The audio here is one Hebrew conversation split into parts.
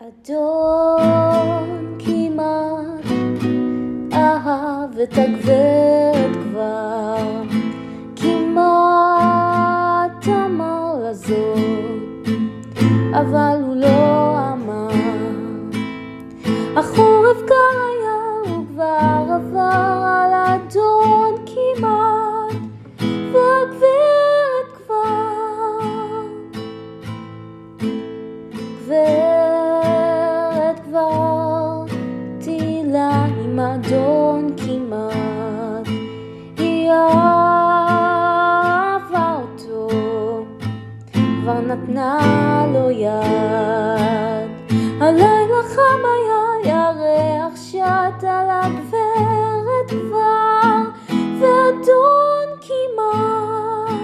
אדון כמעט אהב את הגברת כבר נתנה לו יד. הלילה חם היה ירח שט על הגברת כבר, ואדון כמעט.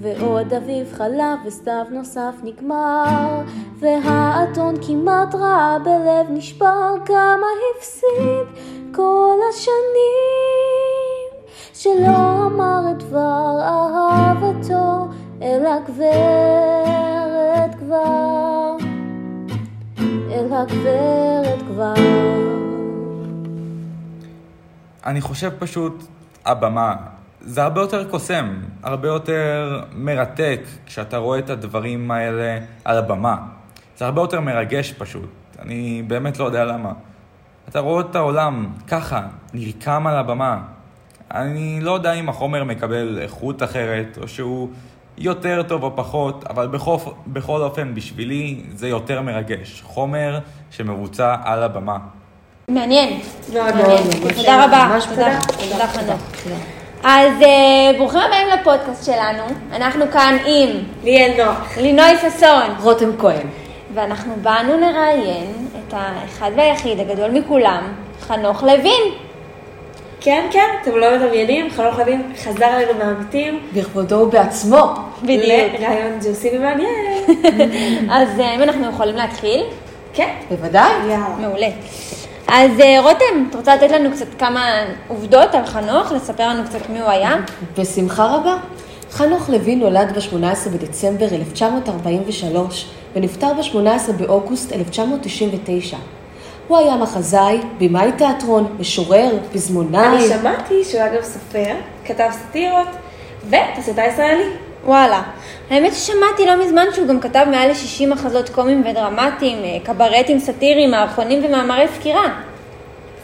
ועוד אביב חלף וסתיו נוסף נגמר והאתון כמעט רע בלב נשבר כמה הפסיד כל השנים שלא אמר את דבר אהבתו אל הגברת כבר אל הגברת כבר אני חושב פשוט, הבמה, זה הרבה יותר קוסם, הרבה יותר מרתק כשאתה רואה את הדברים האלה על הבמה. זה הרבה יותר מרגש פשוט, אני באמת לא יודע למה. אתה רואה את העולם ככה, נרקם על הבמה. אני לא יודע אם החומר מקבל איכות אחרת, או שהוא יותר טוב או פחות, אבל בכל, בכל אופן, בשבילי זה יותר מרגש. חומר שמבוצע על הבמה. מעניין, מעניין. מאוד, ממש. תודה רבה, תודה, תודה. חנוך. אז אה, ברוכים הבאים לפודקאסט שלנו, אנחנו כאן עם ליאל נוח. לינוי ששון, רותם כהן. ואנחנו באנו לראיין את האחד והיחיד הגדול מכולם, חנוך לוין. כן, כן, אתם לא מדמיינים, חנוך לוין חזר אלינו מהמתים. בכבודו ובעצמו. בדיוק. לרעיון ג'וסי ומעניין. אז אה, האם אנחנו יכולים להתחיל? כן. בוודאי. מעולה. אז אה, רותם, את רוצה לתת לנו קצת כמה עובדות על חנוך, לספר לנו קצת מי הוא היה? בשמחה רבה. חנוך לוין נולד ב-18 בדצמבר 1943 ונפטר ב-18 באוגוסט 1999. הוא היה מחזאי, במאי תיאטרון, משורר, פזמונאי. אני שמעתי שהוא היה גם סופר, כתב סאטירות, ותסריטאי ישראלי. וואלה. האמת ששמעתי לא מזמן שהוא גם כתב מעל ל-60 מחזות קומיים ודרמטיים, אה, קברטים סאטיריים, מערכונים ומאמרי סקירה.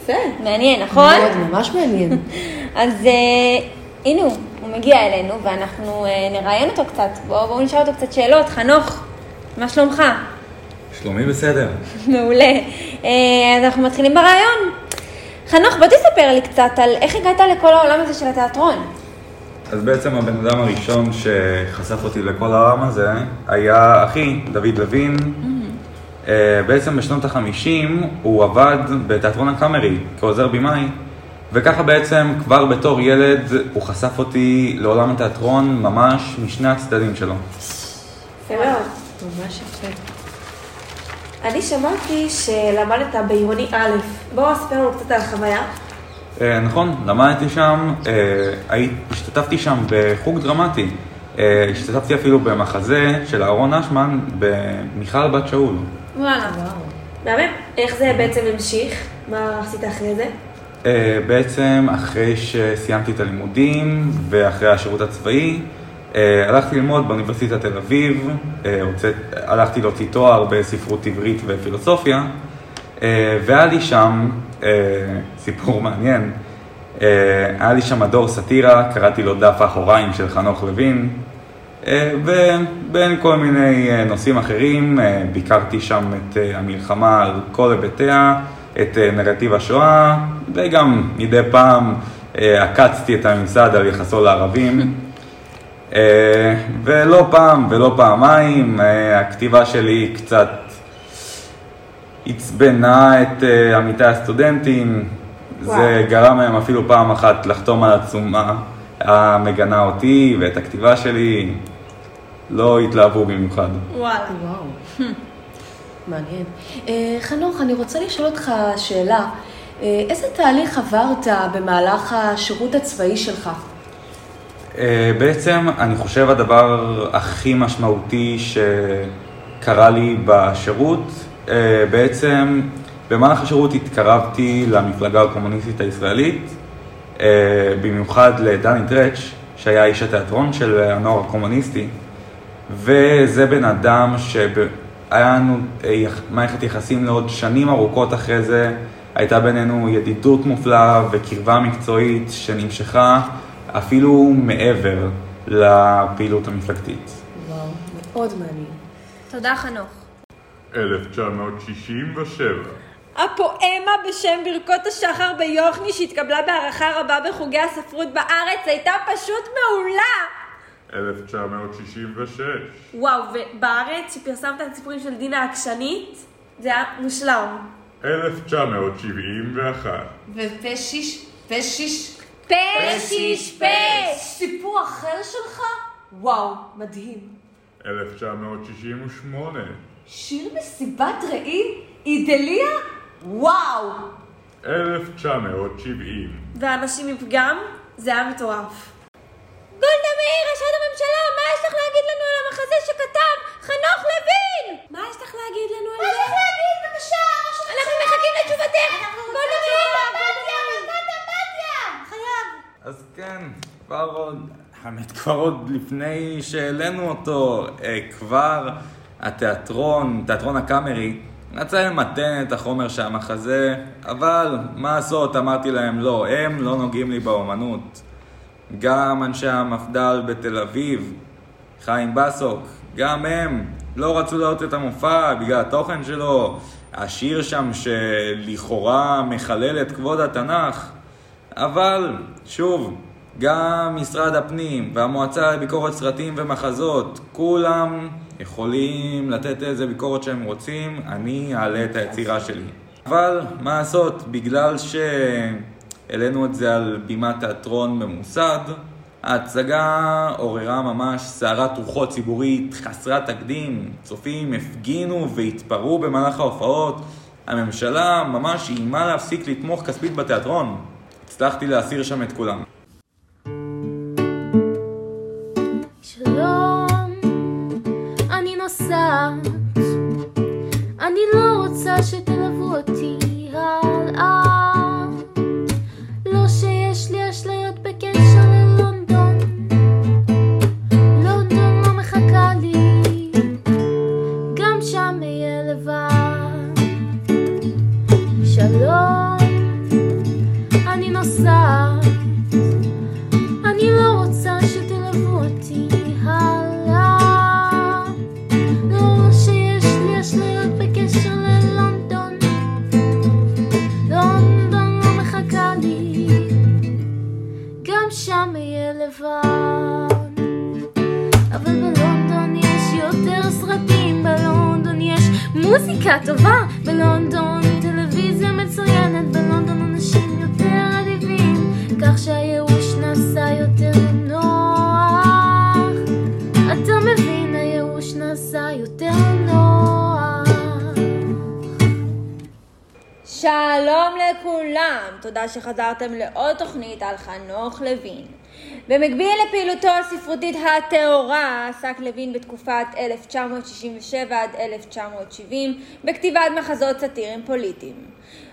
יפה. מעניין, נכון? מאוד, ממש מעניין. אז אה, הנה הוא, הוא מגיע אלינו ואנחנו אה, נראיין אותו קצת. בואו בוא נשאל אותו קצת שאלות. חנוך, מה שלומך? שלומי בסדר. מעולה. אה, אז אנחנו מתחילים ברעיון. חנוך, בוא תספר לי קצת על איך הגעת לכל העולם הזה של התיאטרון. אז בעצם הבן אדם הראשון שחשף אותי לכל העולם הזה היה אחי, דוד לוין. אה, בעצם בשנות החמישים הוא עבד בתיאטרון הקאמרי כעוזר במאי, וככה בעצם כבר בתור ילד הוא חשף אותי לעולם התיאטרון ממש משני הצדדים שלו. יפה מאוד. ממש יפה. אני שמעתי שלמדת בעירוני א', בואו ספר לנו קצת על החוויה. אה, נכון, למדתי שם, אה, השתתפתי שם בחוג דרמטי. אה, השתתפתי אפילו במחזה של אהרון אשמן במיכל בת שאול. וואלה. מהמם. איך זה בעצם המשיך? מה עשית אחרי זה? בעצם אחרי שסיימתי את הלימודים ואחרי השירות הצבאי, הלכתי ללמוד באוניברסיטת תל אביב, אה, הלכתי להוציא תואר בספרות עברית ופילוסופיה, אה, והיה לי שם אה, סיפור מעניין. אה, היה לי שם מדור סאטירה, קראתי לו דף האחוריים של חנוך לוין, אה, ובין כל מיני אה, נושאים אחרים, אה, ביקרתי שם את אה, המלחמה על כל היבטיה, את אה, נרטיב השואה, וגם מדי פעם אה, עקצתי את הממסד על יחסו לערבים. אה, ולא פעם ולא פעמיים, אה, הכתיבה שלי קצת עצבנה את אה, עמיתי הסטודנטים, זה וואו. גרם להם אפילו פעם אחת לחתום על עצומה המגנה אותי ואת הכתיבה שלי, לא התלהבו במיוחד. וואלה. וואו. מעניין. אה, חנוך, אני רוצה לשאול אותך שאלה. איזה תהליך עברת במהלך השירות הצבאי שלך? אה, בעצם, אני חושב הדבר הכי משמעותי קרה לי בשירות. אה, בעצם במהלך השירות התקרבתי למפלגה הקומוניסטית הישראלית, אה, במיוחד לדני טרץ', שהיה איש התיאטרון של הנוער הקומוניסטי, וזה בן אדם שהיה לנו מערכת יחסים לעוד שנים ארוכות אחרי זה, הייתה בינינו ידידות מופלאה וקרבה מקצועית שנמשכה אפילו מעבר לפעילות המפלגתית. וואו, מאוד מעניין. תודה חנוך. 1967. הפואמה בשם ברכות השחר ביוכני שהתקבלה בהערכה רבה בחוגי הספרות בארץ הייתה פשוט מעולה! 1966. וואו, ובארץ, שפרסמת את הסיפורים של דינה העקשנית, זה היה מושלם. 1971. ופשיש, פשיש, פשיש פש! סיפור אחר שלך? וואו, מדהים. 1968. שיר מסיבת ראי? אידליה? וואו! 1970. ואנשים עם פגם, זה היה מטורף. גולדה מאיר, ראשת הממשלה, מה יש לך להגיד לנו על המחזה שכתב חנוך לוין? מה יש לך להגיד לנו על מה יש זה? לך להגיד, בבקשה? אנחנו מחכים לתשובתך! גולדה מאיר! חייב! אז כן, כבר עוד, האמת כבר עוד לפני שהעלינו אותו, אה, כבר התיאטרון, תיאטרון הקאמרי, רצה למתן את החומר שהמחזה, אבל מה לעשות, אמרתי להם לא, הם לא נוגעים לי באומנות. גם אנשי המפד"ל בתל אביב, חיים בסוק, גם הם לא רצו לראות את המופע בגלל התוכן שלו, השיר שם שלכאורה מחלל את כבוד התנ"ך. אבל, שוב, גם משרד הפנים והמועצה לביקורת סרטים ומחזות, כולם יכולים לתת איזה ביקורת שהם רוצים, אני אעלה את היצירה שלי. אבל, מה לעשות, בגלל שהעלינו את זה על בימת תיאטרון ממוסד, ההצגה עוררה ממש סערת רוחות ציבורית חסרת תקדים. צופים הפגינו והתפרעו במהלך ההופעות. הממשלה ממש איימה להפסיק לתמוך כספית בתיאטרון. הצלחתי להסיר שם את כולם. אני לא רוצה שתלוו אותי תודה שחזרתם לעוד תוכנית על חנוך לוין. במקביל לפעילותו הספרותית הטהורה, עסק לוין בתקופת 1967 עד 1970 בכתיבת מחזות סאטיריים פוליטיים.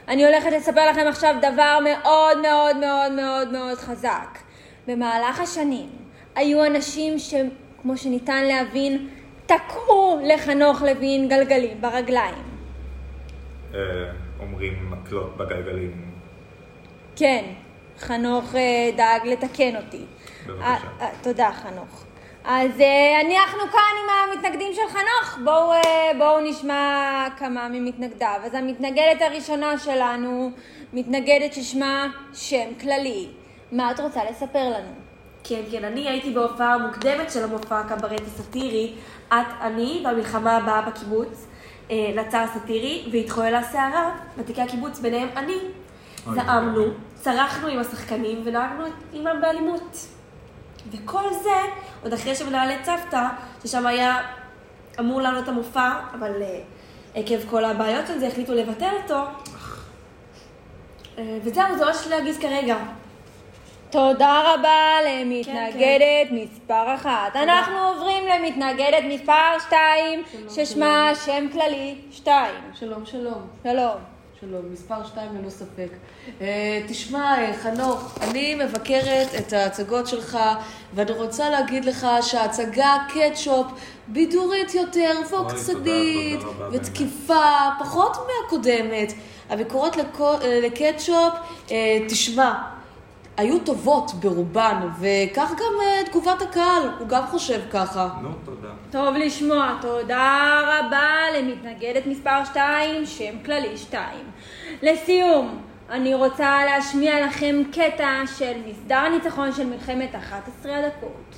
אני הולכת לספר לכם עכשיו דבר מאוד מאוד מאוד מאוד מאוד חזק. במהלך השנים היו אנשים שכמו שניתן להבין, תקעו לחנוך לוין גלגלים ברגליים. אה, אומרים מקלות בגלגלים. כן, חנוך אה, דאג לתקן אותי. בבקשה. אה, אה, תודה, חנוך. אז אנחנו כאן עם המתנגדים של חנוך. בואו, בואו נשמע כמה ממתנגדיו. אז המתנגדת הראשונה שלנו, מתנגדת ששמה שם כללי. מה את רוצה לספר לנו? כן, כן, אני הייתי בהופעה מוקדמת של המופע הקברט הסאטירי, את, אני והמלחמה הבאה בקיבוץ, לצר הסאטירי, והתחוללה סערה, ותיקי הקיבוץ ביניהם אני. זעמנו. צרחנו עם השחקנים ונהגנו עימם באלימות. וכל זה, עוד אחרי שמנהלי צוותא, ששם היה אמור לעלות המופע, אבל אה, עקב כל הבעיות של זה החליטו לבטל אותו. אה, וזהו, זה מה שיש לי להגיד כרגע. תודה רבה למתנגדת מספר אחת. אנחנו עוברים למתנגדת מספר שתיים, ששמה שם כללי שתיים. שלום, שלום. שלום. שלום, מספר שתיים ללא ספק. אה, תשמע, אה, חנוך, אני מבקרת את ההצגות שלך, ואני רוצה להגיד לך שההצגה קטשופ בידורית יותר, ועוקצנית, רבה, ותקיפה, פחות מהקודמת. הביקורות לקו- אה, לקטשופ, תשמע, היו טובות ברובן, וכך גם אה, תגובת הקהל, הוא גם חושב ככה. נו, תודה. טוב לשמוע, תודה רבה למתנגדת מספר 2, שם כללי 2. לסיום, אני רוצה להשמיע לכם קטע של מסדר הניצחון של מלחמת 11 הדקות.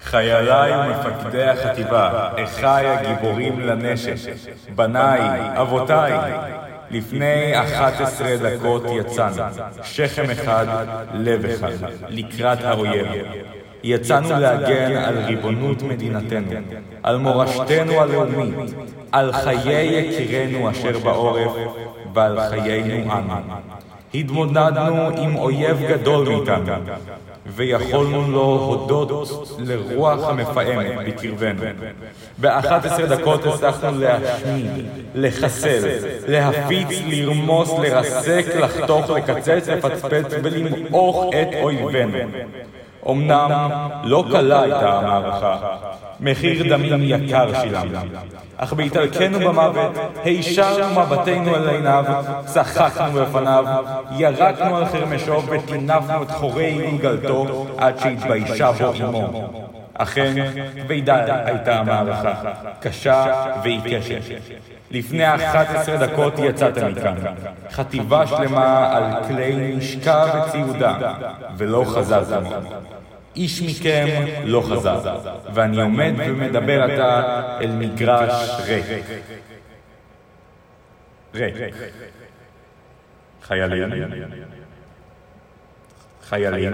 חייליי ומפקדי החטיבה, אחיי הגיבורים לנשק, בניי, אבותיי, לפני 11 דקות יצאנו, שכם אחד, לב אחד, לקראת האויב. יצאנו להגן על ריבונות מדינתנו, על מורשתנו הלאומית, על חיי יקירינו אשר בעורף ועל חיינו אנו. התמודדנו עם אויב גדול מאיתנו, ויכולנו לו הודות לרוח המפעמת בקרבנו. ב-11 דקות הצלחנו להשמיד, לחסל, להפיץ, לרמוס, לרסק, לחתוך, לקצץ, לפצפץ ולמעוך את אויבינו. אמנם לא קלה הייתה המערכה, מחיר דמים יקר שילמנו, אך בהתעלקנו במוות, הישרנו מבטנו אל עיניו, צחקנו בפניו, ירקנו על חרמשו וטינפנו את חורי גולגלתו עד שהתביישה בו אמו. אכן, כבדה הייתה המערכה, קשה ועיקשת. לפני 11 דקות יצאתם מכאן, חטיבה שלמה על כלי נשקה וציודה, ולא חזרתם. איש מכם לא חזר, ואני עומד ומדבר עתה אל מגרש ריק. ריק. חיילים. חיילים.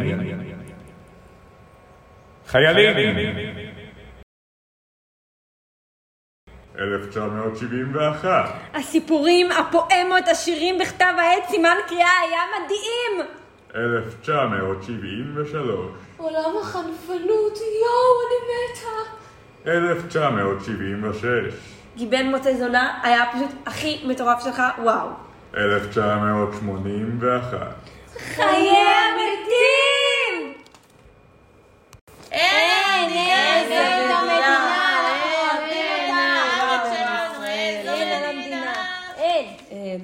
חיילים. 1971 הסיפורים, הפואמות, השירים בכתב העת, סימן קריאה היה מדהים! 1973 עולם החנפנות, יואו, אני מתה. 1976 גיבן מוצא זונה היה פשוט הכי מטורף שלך, וואו. 1981 חיי המתים! אין, אין. אין.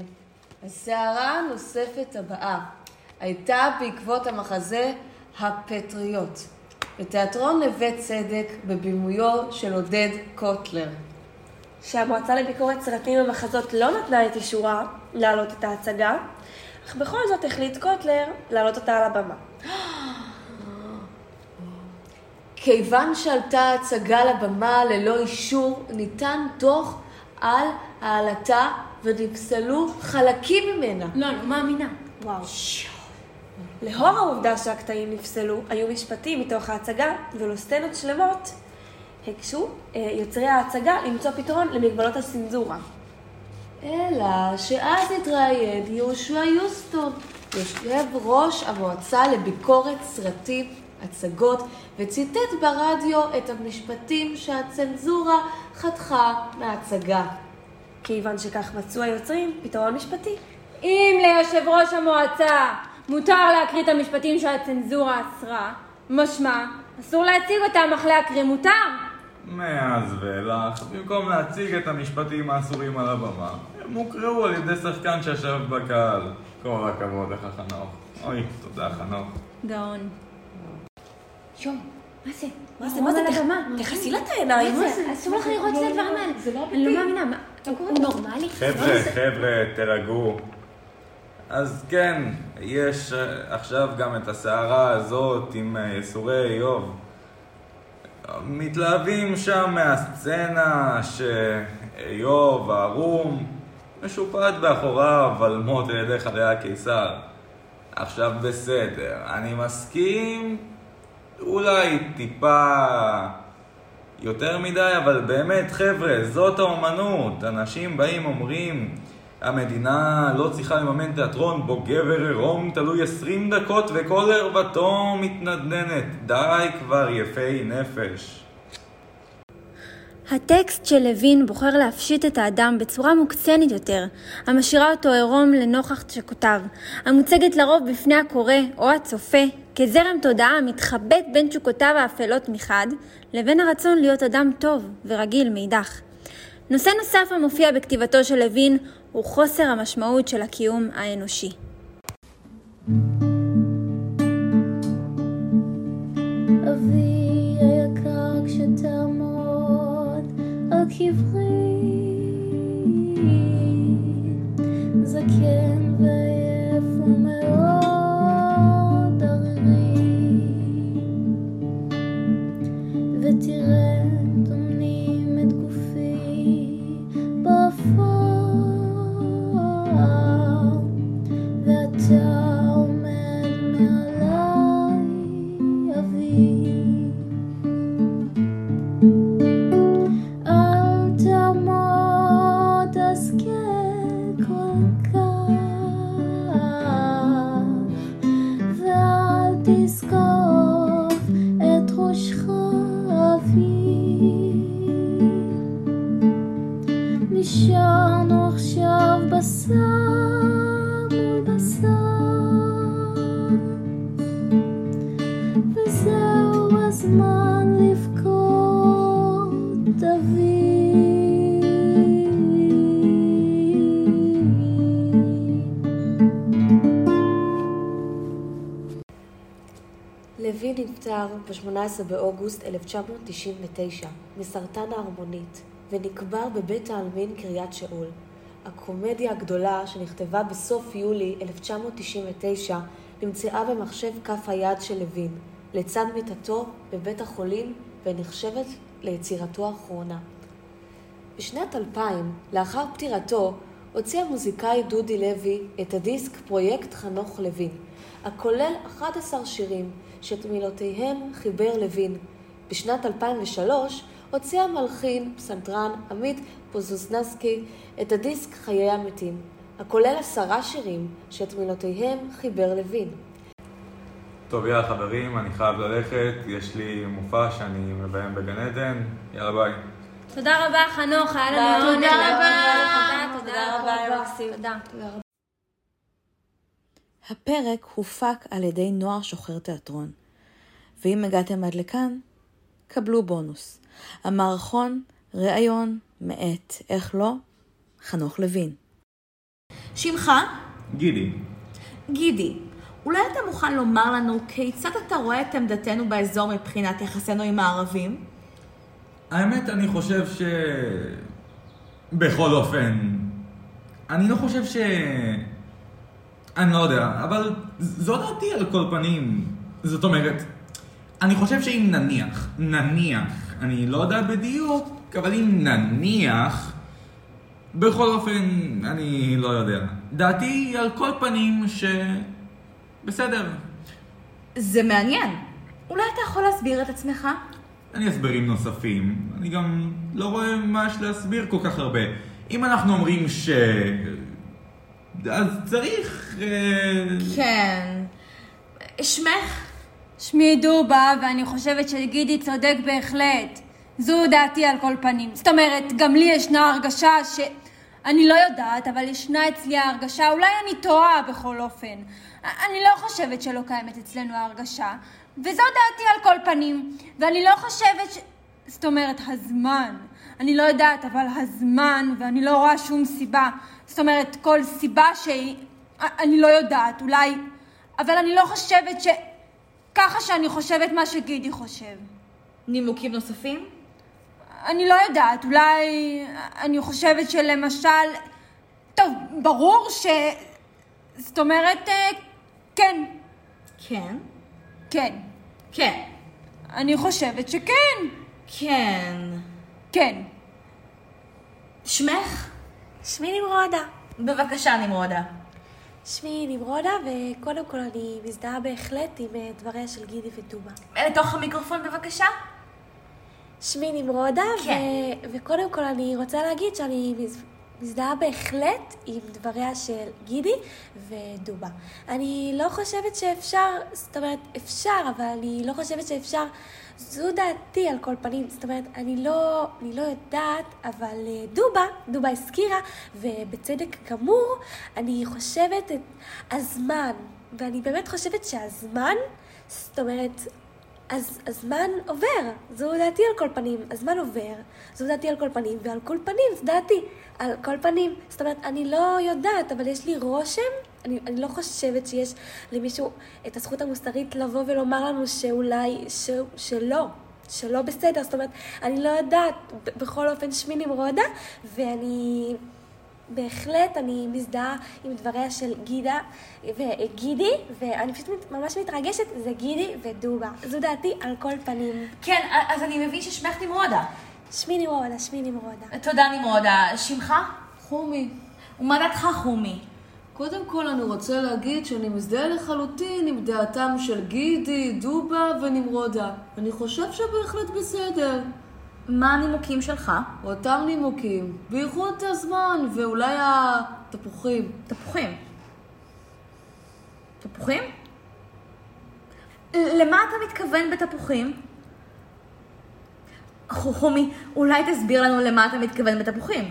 הסערה הנוספת הבאה הייתה בעקבות המחזה הפטריוט, בתיאטרון נווה צדק בבימויו של עודד קוטלר. שהמועצה לביקורת סרטים ומחזות לא נתנה את אישורה להעלות את ההצגה, אך בכל זאת החליט קוטלר להעלות אותה על הבמה. כיוון שעלתה ההצגה לבמה ללא אישור, ניתן דוח על העלתה ונפסלו חלקים ממנה. לא, לא מאמינה. וואו. לאור העובדה שהקטעים נפסלו, היו משפטים מתוך ההצגה, ולא סצנות שלמות, הקשו אה, יוצרי ההצגה למצוא פתרון למגבלות הצנזורה. אלא שאז התראיין יהושע יוסטון, יושב ראש המועצה לביקורת סרטים, הצגות, וציטט ברדיו את המשפטים שהצנזורה חתכה מההצגה. כיוון שכך מצאו היוצרים פתרון משפטי. אם ליושב ראש המועצה מותר להקריא את המשפטים שהצנזורה אסרה, משמע, אסור להציג אותם, אך להקריא מותר. מאז ואילך, במקום להציג את המשפטים האסורים על הבמה, הם הוקראו על ידי שחקן שישב בקהל. כל הכבוד לך חנוך. אוי, תודה חנוך. גאון. יואו, מה זה? מה זה, מה זה? תכ- תכסי לה את העיניים. מה זה? אסור לך לראות את הדברים האלה. אני לא מאמינה, מה? הוא נורמלי? חבר'ה, חבר'ה, תירגעו. אז כן, יש אה, עכשיו גם את הסערה הזאת עם אה, ייסורי איוב. מתלהבים שם מהסצנה שאיוב הערום משופט באחוריו על מות על ידי חיה הקיסר. עכשיו בסדר, אני מסכים אולי טיפה יותר מדי, אבל באמת חבר'ה, זאת האומנות. אנשים באים אומרים, המדינה לא צריכה לממן תיאטרון בו גבר עירום תלוי 20 דקות וכל ערוותו מתנדנדת. די כבר יפי נפש. הטקסט של לוין בוחר להפשיט את האדם בצורה מוקצנת יותר, המשאירה אותו עירום לנוכח תשוקותיו, המוצגת לרוב בפני הקורא או הצופה כזרם תודעה המתחבט בין תשוקותיו האפלות מחד, לבין הרצון להיות אדם טוב ורגיל מאידך. נושא נוסף המופיע בכתיבתו של לוין הוא חוסר המשמעות של הקיום האנושי. אבי היקר כשתעמוד על קברי לוי נפטר ב-18 באוגוסט 1999 מסרטן הערמונית ונקבר בבית העלמין קריית שאול. הקומדיה הגדולה שנכתבה בסוף יולי 1999 נמצאה במחשב כף היד של לוין, לצד מיטתו בבית החולים ונחשבת ליצירתו האחרונה. בשנת 2000, לאחר פטירתו, הוציא המוזיקאי דודי לוי את הדיסק פרויקט חנוך לוין, הכולל 11 שירים שאת מילותיהם חיבר לוין. בשנת 2003 הוציא המלחין, פסנתרן, עמית פוזוזנסקי, את הדיסק חיי המתים, הכולל עשרה שירים שאת מילותיהם חיבר לוין. טוב, יאללה חברים, אני חייב ללכת, יש לי מופע שאני מביים בגן עדן, יאללה ביי. תודה רבה חנוך, היה לנו תודה. רבה. תודה, תודה תודה רבה, רבה. מקסים. תודה. הפרק הופק על ידי נוער שוחר תיאטרון. ואם הגעתם עד לכאן, קבלו בונוס. המערכון ראיון מאת, איך לא? חנוך לוין. שמך? גידי, גידי. אולי אתה מוכן לומר לנו כיצד אתה רואה את עמדתנו באזור מבחינת יחסינו עם הערבים? האמת, אני חושב ש... בכל אופן, אני לא חושב ש... אני לא יודע, אבל זו דעתי על כל פנים. זאת אומרת, אני חושב שאם נניח, נניח, אני לא יודע בדיוק, אבל אם נניח, בכל אופן, אני לא יודע. דעתי על כל פנים ש... בסדר. זה מעניין. אולי אתה יכול להסביר את עצמך? אין לי הסברים נוספים. אני גם לא רואה מה יש להסביר כל כך הרבה. אם אנחנו אומרים ש... אז צריך... אה, כן. שמך? שמי דובה, ואני חושבת שגידי צודק בהחלט. זו דעתי על כל פנים. זאת אומרת, גם לי ישנה הרגשה ש... אני לא יודעת, אבל ישנה אצלי ההרגשה, אולי אני טועה בכל אופן. אני לא חושבת שלא קיימת אצלנו ההרגשה, וזו דעתי על כל פנים. ואני לא חושבת ש... זאת אומרת, הזמן. אני לא יודעת, אבל הזמן, ואני לא רואה שום סיבה. זאת אומרת, כל סיבה שהיא... אני לא יודעת, אולי... אבל אני לא חושבת ש... ככה שאני חושבת מה שגידי חושב. נימוקים נוספים? אני לא יודעת, אולי אני חושבת שלמשל... טוב, ברור ש... זאת אומרת, אה, כן, כן. כן. כן. אני חושבת שכן, כן. כן. שמך? שמי נמרודה. בבקשה, נמרודה. שמי נמרודה, וקודם כל אני מזדהה בהחלט עם אה, דבריה של גידי וטובה. לתוך המיקרופון בבקשה. שמי נמרודה, כן. ו... וקודם כל אני רוצה להגיד שאני מז... מזדהה בהחלט עם דבריה של גידי ודובה. אני לא חושבת שאפשר, זאת אומרת, אפשר, אבל אני לא חושבת שאפשר, זו דעתי על כל פנים, זאת אומרת, אני לא, אני לא יודעת, אבל אה, דובה, דובה הזכירה, ובצדק גמור, אני חושבת את הזמן, ואני באמת חושבת שהזמן, זאת אומרת, אז הזמן עובר, זו דעתי על כל פנים, הזמן עובר, זו דעתי על כל פנים, ועל כל פנים זו דעתי על כל פנים. זאת אומרת, אני לא יודעת, אבל יש לי רושם, אני, אני לא חושבת שיש למישהו את הזכות המוסרית לבוא ולומר לנו שאולי, ש, שלא, שלא בסדר. זאת אומרת, אני לא יודעת, בכל אופן שמי נמרודה, ואני... בהחלט אני מזדהה עם דבריה של גידה וגידי, ואני פשוט ממש מתרגשת, זה גידי ודובה. זו דעתי על כל פנים. כן, אז אני מבין ששמך נמרודה. שמי נמרודה, שמי נמרודה. תודה נמרודה. שמך? חומי, ומה דעתך חומי? קודם כל אני רוצה להגיד שאני מזדהה לחלוטין עם דעתם של גידי, דובה ונמרודה. אני חושב שבהחלט בסדר. מה הנימוקים שלך? אותם נימוקים, בייחוד הזמן ואולי התפוחים. תפוחים. תפוחים? למה אתה מתכוון בתפוחים? חומי, אולי תסביר לנו למה אתה מתכוון בתפוחים.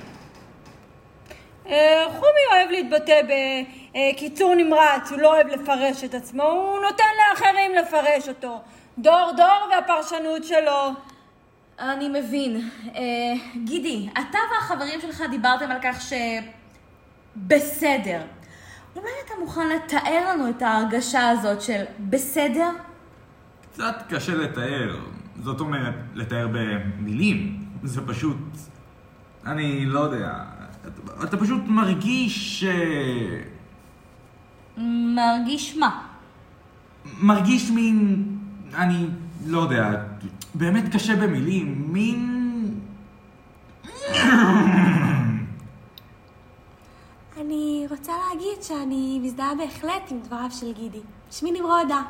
אה, חומי אוהב להתבטא בקיצור נמרץ, הוא לא אוהב לפרש את עצמו, הוא נותן לאחרים לפרש אותו. דור דור והפרשנות שלו. אני מבין. אה, גידי, אתה והחברים שלך דיברתם על כך ש... בסדר. אולי אתה מוכן לתאר לנו את ההרגשה הזאת של בסדר? קצת קשה לתאר. זאת אומרת, לתאר במילים. זה פשוט... אני לא יודע. אתה, אתה פשוט מרגיש ש... מרגיש מה? מרגיש מין... אני לא יודע. באמת קשה במילים. מין... אני רוצה להגיד שאני מזדהה בהחלט עם דבריו של גידי. שמי נמרודה.